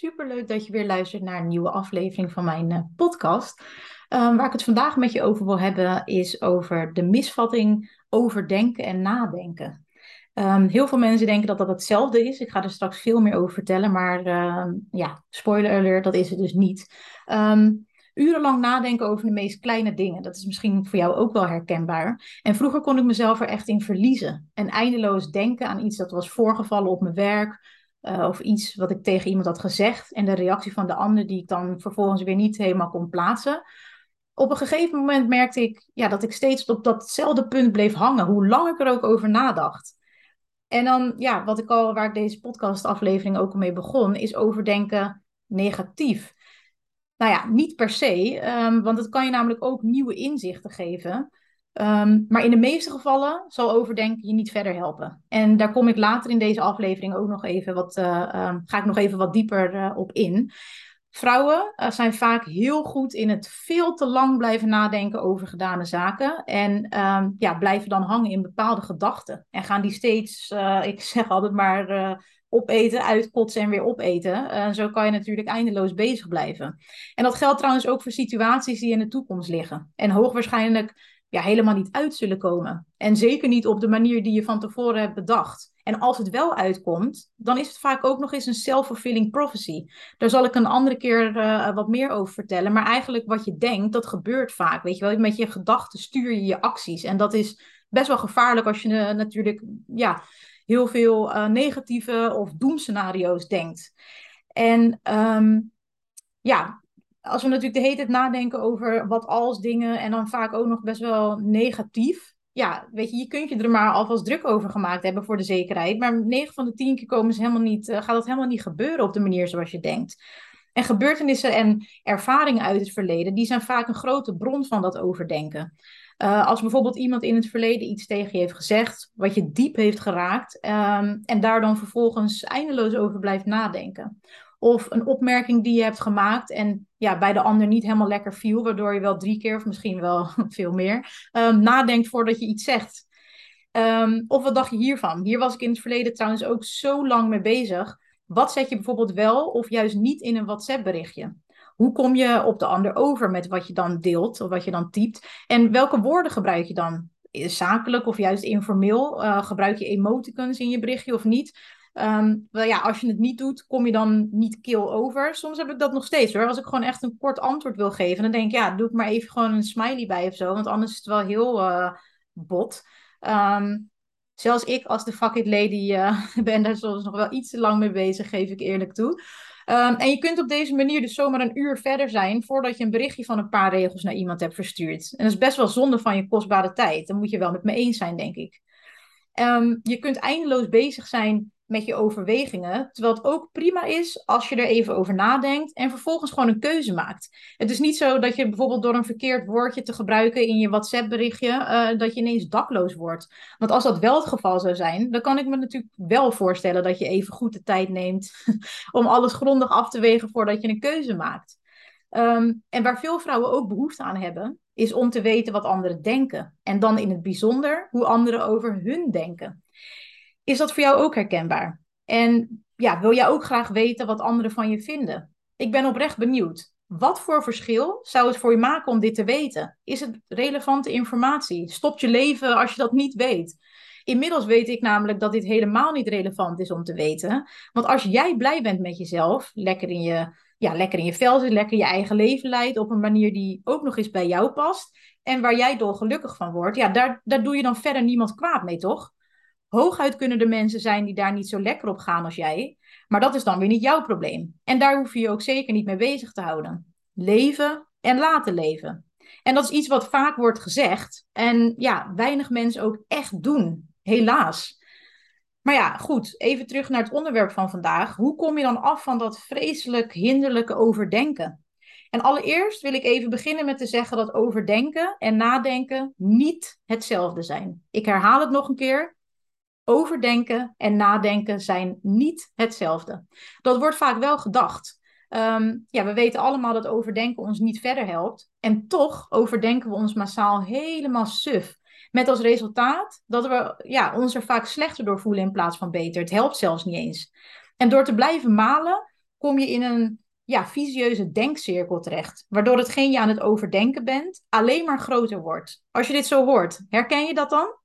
Superleuk dat je weer luistert naar een nieuwe aflevering van mijn uh, podcast. Um, waar ik het vandaag met je over wil hebben, is over de misvatting over denken en nadenken. Um, heel veel mensen denken dat dat hetzelfde is. Ik ga er straks veel meer over vertellen, maar uh, ja, spoiler alert, dat is het dus niet. Urenlang nadenken over de meest kleine dingen. Dat is misschien voor jou ook wel herkenbaar. En vroeger kon ik mezelf er echt in verliezen. En eindeloos denken aan iets dat was voorgevallen op mijn werk. Uh, of iets wat ik tegen iemand had gezegd. En de reactie van de ander die ik dan vervolgens weer niet helemaal kon plaatsen. Op een gegeven moment merkte ik ja, dat ik steeds op datzelfde punt bleef hangen. Hoe lang ik er ook over nadacht. En dan, ja, wat ik al, waar ik deze podcastaflevering ook mee begon, is overdenken negatief. Nou ja, niet per se, um, want het kan je namelijk ook nieuwe inzichten geven. Um, maar in de meeste gevallen zal overdenken je niet verder helpen. En daar kom ik later in deze aflevering ook nog even wat, uh, um, ga ik nog even wat dieper uh, op in. Vrouwen uh, zijn vaak heel goed in het veel te lang blijven nadenken over gedane zaken. En um, ja, blijven dan hangen in bepaalde gedachten. En gaan die steeds, ik zeg altijd maar opeten, uitkotsen en weer opeten. Uh, zo kan je natuurlijk eindeloos bezig blijven. En dat geldt trouwens ook voor situaties die in de toekomst liggen. En hoogwaarschijnlijk ja, helemaal niet uit zullen komen. En zeker niet op de manier die je van tevoren hebt bedacht. En als het wel uitkomt, dan is het vaak ook nog eens een self-fulfilling prophecy. Daar zal ik een andere keer uh, wat meer over vertellen. Maar eigenlijk wat je denkt, dat gebeurt vaak. Weet je wel, met je gedachten stuur je je acties. En dat is best wel gevaarlijk als je uh, natuurlijk ja, heel veel uh, negatieve of doemscenario's denkt. En um, ja, als we natuurlijk de hele tijd nadenken over wat als dingen en dan vaak ook nog best wel negatief. Ja, weet je, je kunt je er maar alvast druk over gemaakt hebben voor de zekerheid. Maar 9 van de 10 keer komen ze helemaal niet, uh, gaat dat helemaal niet gebeuren op de manier zoals je denkt. En gebeurtenissen en ervaringen uit het verleden, die zijn vaak een grote bron van dat overdenken. Uh, als bijvoorbeeld iemand in het verleden iets tegen je heeft gezegd, wat je diep heeft geraakt, um, en daar dan vervolgens eindeloos over blijft nadenken. Of een opmerking die je hebt gemaakt en ja, bij de ander niet helemaal lekker viel, waardoor je wel drie keer of misschien wel veel meer um, nadenkt voordat je iets zegt. Um, of wat dacht je hiervan? Hier was ik in het verleden trouwens ook zo lang mee bezig. Wat zet je bijvoorbeeld wel of juist niet in een WhatsApp-berichtje? Hoe kom je op de ander over met wat je dan deelt of wat je dan typt? En welke woorden gebruik je dan? Zakelijk of juist informeel? Uh, gebruik je emoticons in je berichtje of niet? Um, wel ja, als je het niet doet, kom je dan niet kil over. Soms heb ik dat nog steeds hoor. Als ik gewoon echt een kort antwoord wil geven, dan denk ik, ja, doe ik maar even gewoon een smiley bij of zo. Want anders is het wel heel uh, bot. Um, zelfs ik als de fuck it lady uh, ben daar soms nog wel iets te lang mee bezig, geef ik eerlijk toe. Um, en je kunt op deze manier dus zomaar een uur verder zijn voordat je een berichtje van een paar regels naar iemand hebt verstuurd. En dat is best wel zonde van je kostbare tijd. Dan moet je wel met me eens zijn, denk ik. Um, je kunt eindeloos bezig zijn met je overwegingen. Terwijl het ook prima is als je er even over nadenkt en vervolgens gewoon een keuze maakt. Het is niet zo dat je bijvoorbeeld door een verkeerd woordje te gebruiken in je WhatsApp-berichtje, uh, dat je ineens dakloos wordt. Want als dat wel het geval zou zijn, dan kan ik me natuurlijk wel voorstellen dat je even goed de tijd neemt om alles grondig af te wegen voordat je een keuze maakt. Um, en waar veel vrouwen ook behoefte aan hebben, is om te weten wat anderen denken. En dan in het bijzonder hoe anderen over hun denken. Is dat voor jou ook herkenbaar? En ja, wil jij ook graag weten wat anderen van je vinden? Ik ben oprecht benieuwd. Wat voor verschil zou het voor je maken om dit te weten? Is het relevante informatie? Stopt je leven als je dat niet weet? Inmiddels weet ik namelijk dat dit helemaal niet relevant is om te weten. Want als jij blij bent met jezelf, lekker in je, ja, lekker in je vel zit, lekker je eigen leven leidt op een manier die ook nog eens bij jou past en waar jij gelukkig van wordt, ja, daar, daar doe je dan verder niemand kwaad mee, toch? Hooguit kunnen er mensen zijn die daar niet zo lekker op gaan als jij. Maar dat is dan weer niet jouw probleem. En daar hoef je je ook zeker niet mee bezig te houden. Leven en laten leven. En dat is iets wat vaak wordt gezegd. En ja, weinig mensen ook echt doen. Helaas. Maar ja, goed, even terug naar het onderwerp van vandaag. Hoe kom je dan af van dat vreselijk hinderlijke overdenken? En allereerst wil ik even beginnen met te zeggen dat overdenken en nadenken niet hetzelfde zijn. Ik herhaal het nog een keer overdenken en nadenken zijn niet hetzelfde. Dat wordt vaak wel gedacht. Um, ja, we weten allemaal dat overdenken ons niet verder helpt. En toch overdenken we ons massaal helemaal suf. Met als resultaat dat we ja, ons er vaak slechter door voelen in plaats van beter. Het helpt zelfs niet eens. En door te blijven malen, kom je in een ja, visieuze denkcirkel terecht. Waardoor hetgeen je aan het overdenken bent alleen maar groter wordt. Als je dit zo hoort, herken je dat dan?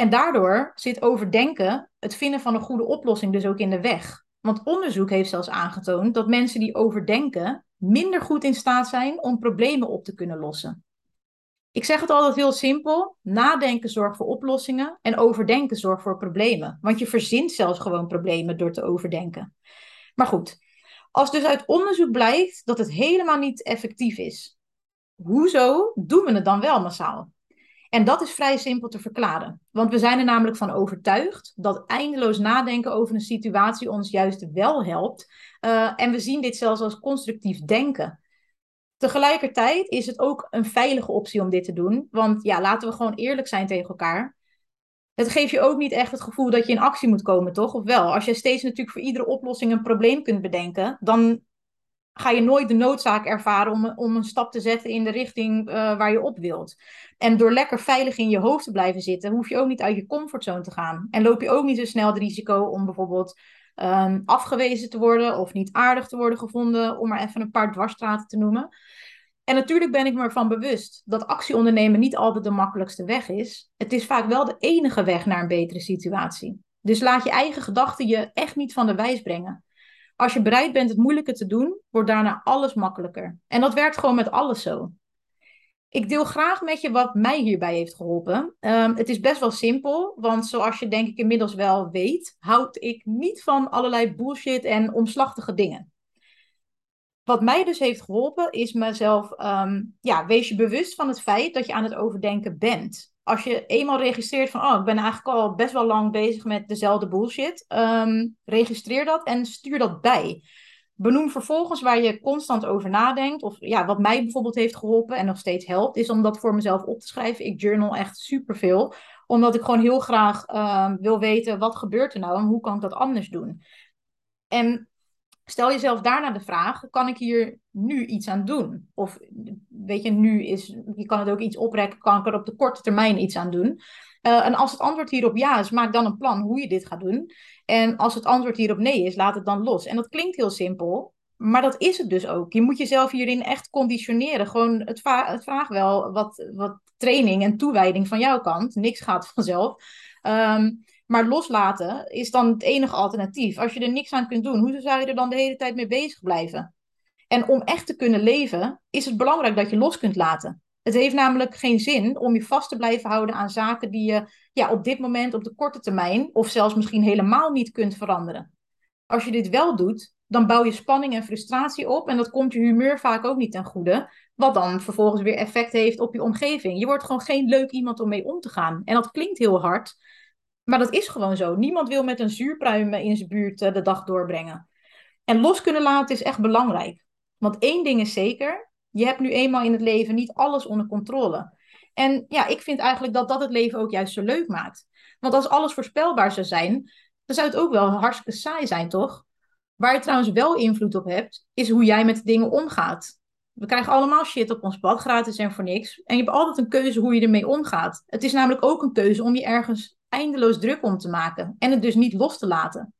En daardoor zit overdenken, het vinden van een goede oplossing, dus ook in de weg. Want onderzoek heeft zelfs aangetoond dat mensen die overdenken minder goed in staat zijn om problemen op te kunnen lossen. Ik zeg het altijd heel simpel: nadenken zorgt voor oplossingen en overdenken zorgt voor problemen. Want je verzint zelfs gewoon problemen door te overdenken. Maar goed, als dus uit onderzoek blijkt dat het helemaal niet effectief is, hoezo doen we het dan wel massaal? En dat is vrij simpel te verklaren. Want we zijn er namelijk van overtuigd dat eindeloos nadenken over een situatie ons juist wel helpt. Uh, en we zien dit zelfs als constructief denken. Tegelijkertijd is het ook een veilige optie om dit te doen. Want ja, laten we gewoon eerlijk zijn tegen elkaar. Het geeft je ook niet echt het gevoel dat je in actie moet komen, toch? Of wel? Als je steeds natuurlijk voor iedere oplossing een probleem kunt bedenken, dan ga je nooit de noodzaak ervaren om, om een stap te zetten in de richting uh, waar je op wilt. En door lekker veilig in je hoofd te blijven zitten, hoef je ook niet uit je comfortzone te gaan. En loop je ook niet zo snel het risico om bijvoorbeeld um, afgewezen te worden of niet aardig te worden gevonden, om maar even een paar dwarsstraten te noemen. En natuurlijk ben ik me ervan bewust dat actie ondernemen niet altijd de makkelijkste weg is. Het is vaak wel de enige weg naar een betere situatie. Dus laat je eigen gedachten je echt niet van de wijs brengen. Als je bereid bent het moeilijke te doen, wordt daarna alles makkelijker. En dat werkt gewoon met alles zo. Ik deel graag met je wat mij hierbij heeft geholpen. Um, het is best wel simpel, want zoals je denk ik inmiddels wel weet, houd ik niet van allerlei bullshit en omslachtige dingen. Wat mij dus heeft geholpen, is mezelf, um, ja, wees je bewust van het feit dat je aan het overdenken bent. Als je eenmaal registreert van, oh, ik ben eigenlijk al best wel lang bezig met dezelfde bullshit, um, registreer dat en stuur dat bij. Benoem vervolgens waar je constant over nadenkt. Of ja, wat mij bijvoorbeeld heeft geholpen en nog steeds helpt, is om dat voor mezelf op te schrijven. Ik journal echt superveel, omdat ik gewoon heel graag uh, wil weten wat gebeurt er nou en hoe kan ik dat anders doen. En stel jezelf daarna de vraag: kan ik hier nu iets aan doen? Of weet je, nu is, je kan het ook iets oprekken, kan ik er op de korte termijn iets aan doen? Uh, en als het antwoord hierop ja is, maak dan een plan hoe je dit gaat doen. En als het antwoord hierop nee is, laat het dan los. En dat klinkt heel simpel, maar dat is het dus ook. Je moet jezelf hierin echt conditioneren. Gewoon, het, het vraagt wel wat, wat training en toewijding van jouw kant. Niks gaat vanzelf. Um, maar loslaten is dan het enige alternatief. Als je er niks aan kunt doen, hoe zou je er dan de hele tijd mee bezig blijven? En om echt te kunnen leven, is het belangrijk dat je los kunt laten. Het heeft namelijk geen zin om je vast te blijven houden aan zaken die je ja, op dit moment op de korte termijn of zelfs misschien helemaal niet kunt veranderen. Als je dit wel doet, dan bouw je spanning en frustratie op en dat komt je humeur vaak ook niet ten goede, wat dan vervolgens weer effect heeft op je omgeving. Je wordt gewoon geen leuk iemand om mee om te gaan. En dat klinkt heel hard, maar dat is gewoon zo. Niemand wil met een zuurpruim in zijn buurt eh, de dag doorbrengen. En los kunnen laten is echt belangrijk. Want één ding is zeker, je hebt nu eenmaal in het leven niet alles onder controle. En ja, ik vind eigenlijk dat dat het leven ook juist zo leuk maakt. Want als alles voorspelbaar zou zijn, dan zou het ook wel hartstikke saai zijn, toch? Waar je trouwens wel invloed op hebt, is hoe jij met dingen omgaat. We krijgen allemaal shit op ons pad, gratis en voor niks. En je hebt altijd een keuze hoe je ermee omgaat. Het is namelijk ook een keuze om je ergens eindeloos druk om te maken en het dus niet los te laten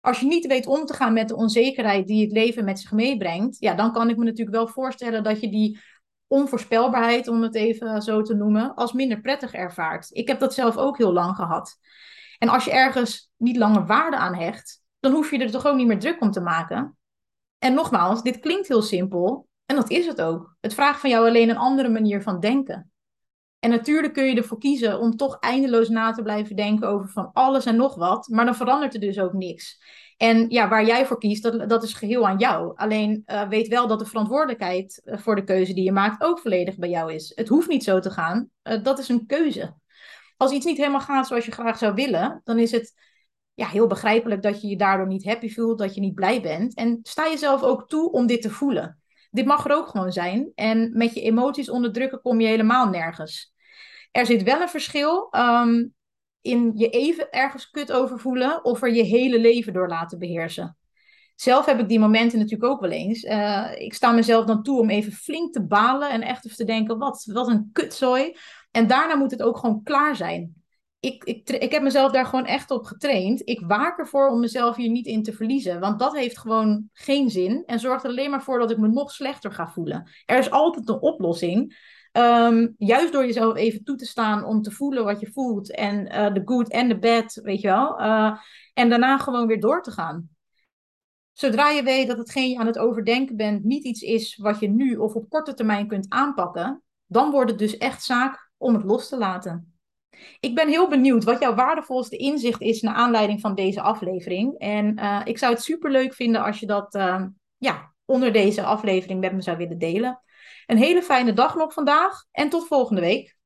als je niet weet om te gaan met de onzekerheid die het leven met zich meebrengt, ja, dan kan ik me natuurlijk wel voorstellen dat je die onvoorspelbaarheid, om het even zo te noemen, als minder prettig ervaart. Ik heb dat zelf ook heel lang gehad. En als je ergens niet langer waarde aan hecht, dan hoef je er toch ook niet meer druk om te maken. En nogmaals, dit klinkt heel simpel, en dat is het ook. Het vraagt van jou alleen een andere manier van denken. En natuurlijk kun je ervoor kiezen om toch eindeloos na te blijven denken over van alles en nog wat. Maar dan verandert er dus ook niks. En ja, waar jij voor kiest, dat, dat is geheel aan jou. Alleen uh, weet wel dat de verantwoordelijkheid eh, voor de keuze die je maakt ook volledig bij jou is. Het hoeft niet zo te gaan. Uh, dat is een keuze. Als iets niet helemaal gaat zoals je graag zou willen, dan is het ja, heel begrijpelijk dat je je daardoor niet happy voelt, dat je niet blij bent. En sta jezelf ook toe om dit te voelen dit mag er ook gewoon zijn. En met je emoties onderdrukken kom je helemaal nergens. Er zit wel een verschil um, in je even ergens kut over voelen of er je hele leven door laten beheersen. Zelf heb ik die momenten natuurlijk ook wel eens. Uh, ik sta mezelf dan toe om even flink te balen en echt even te denken, wat, wat een kutzooi. En daarna moet het ook gewoon klaar zijn. Ik, ik, ik heb mezelf daar gewoon echt op getraind. Ik waak ervoor om mezelf hier niet in te verliezen. Want dat heeft gewoon geen zin. En zorgt er alleen maar voor dat ik me nog slechter ga voelen. Er is altijd een oplossing. Ehm, juist door jezelf even toe te staan om te voelen wat je voelt. En de good en de bad, weet je wel. Uh, en daarna gewoon weer door te gaan. Zodra je weet dat hetgeen je aan het overdenken bent niet iets is wat je nu of op korte termijn kunt aanpakken, dan wordt het dus echt zaak om het los te laten. Ik ben heel benieuwd wat jouw waardevolste inzicht is naar aanleiding van deze aflevering. En uh, ik zou het super leuk vinden als je dat uh, ja, onder deze aflevering met me zou willen delen. Een hele fijne dag nog vandaag en tot volgende week.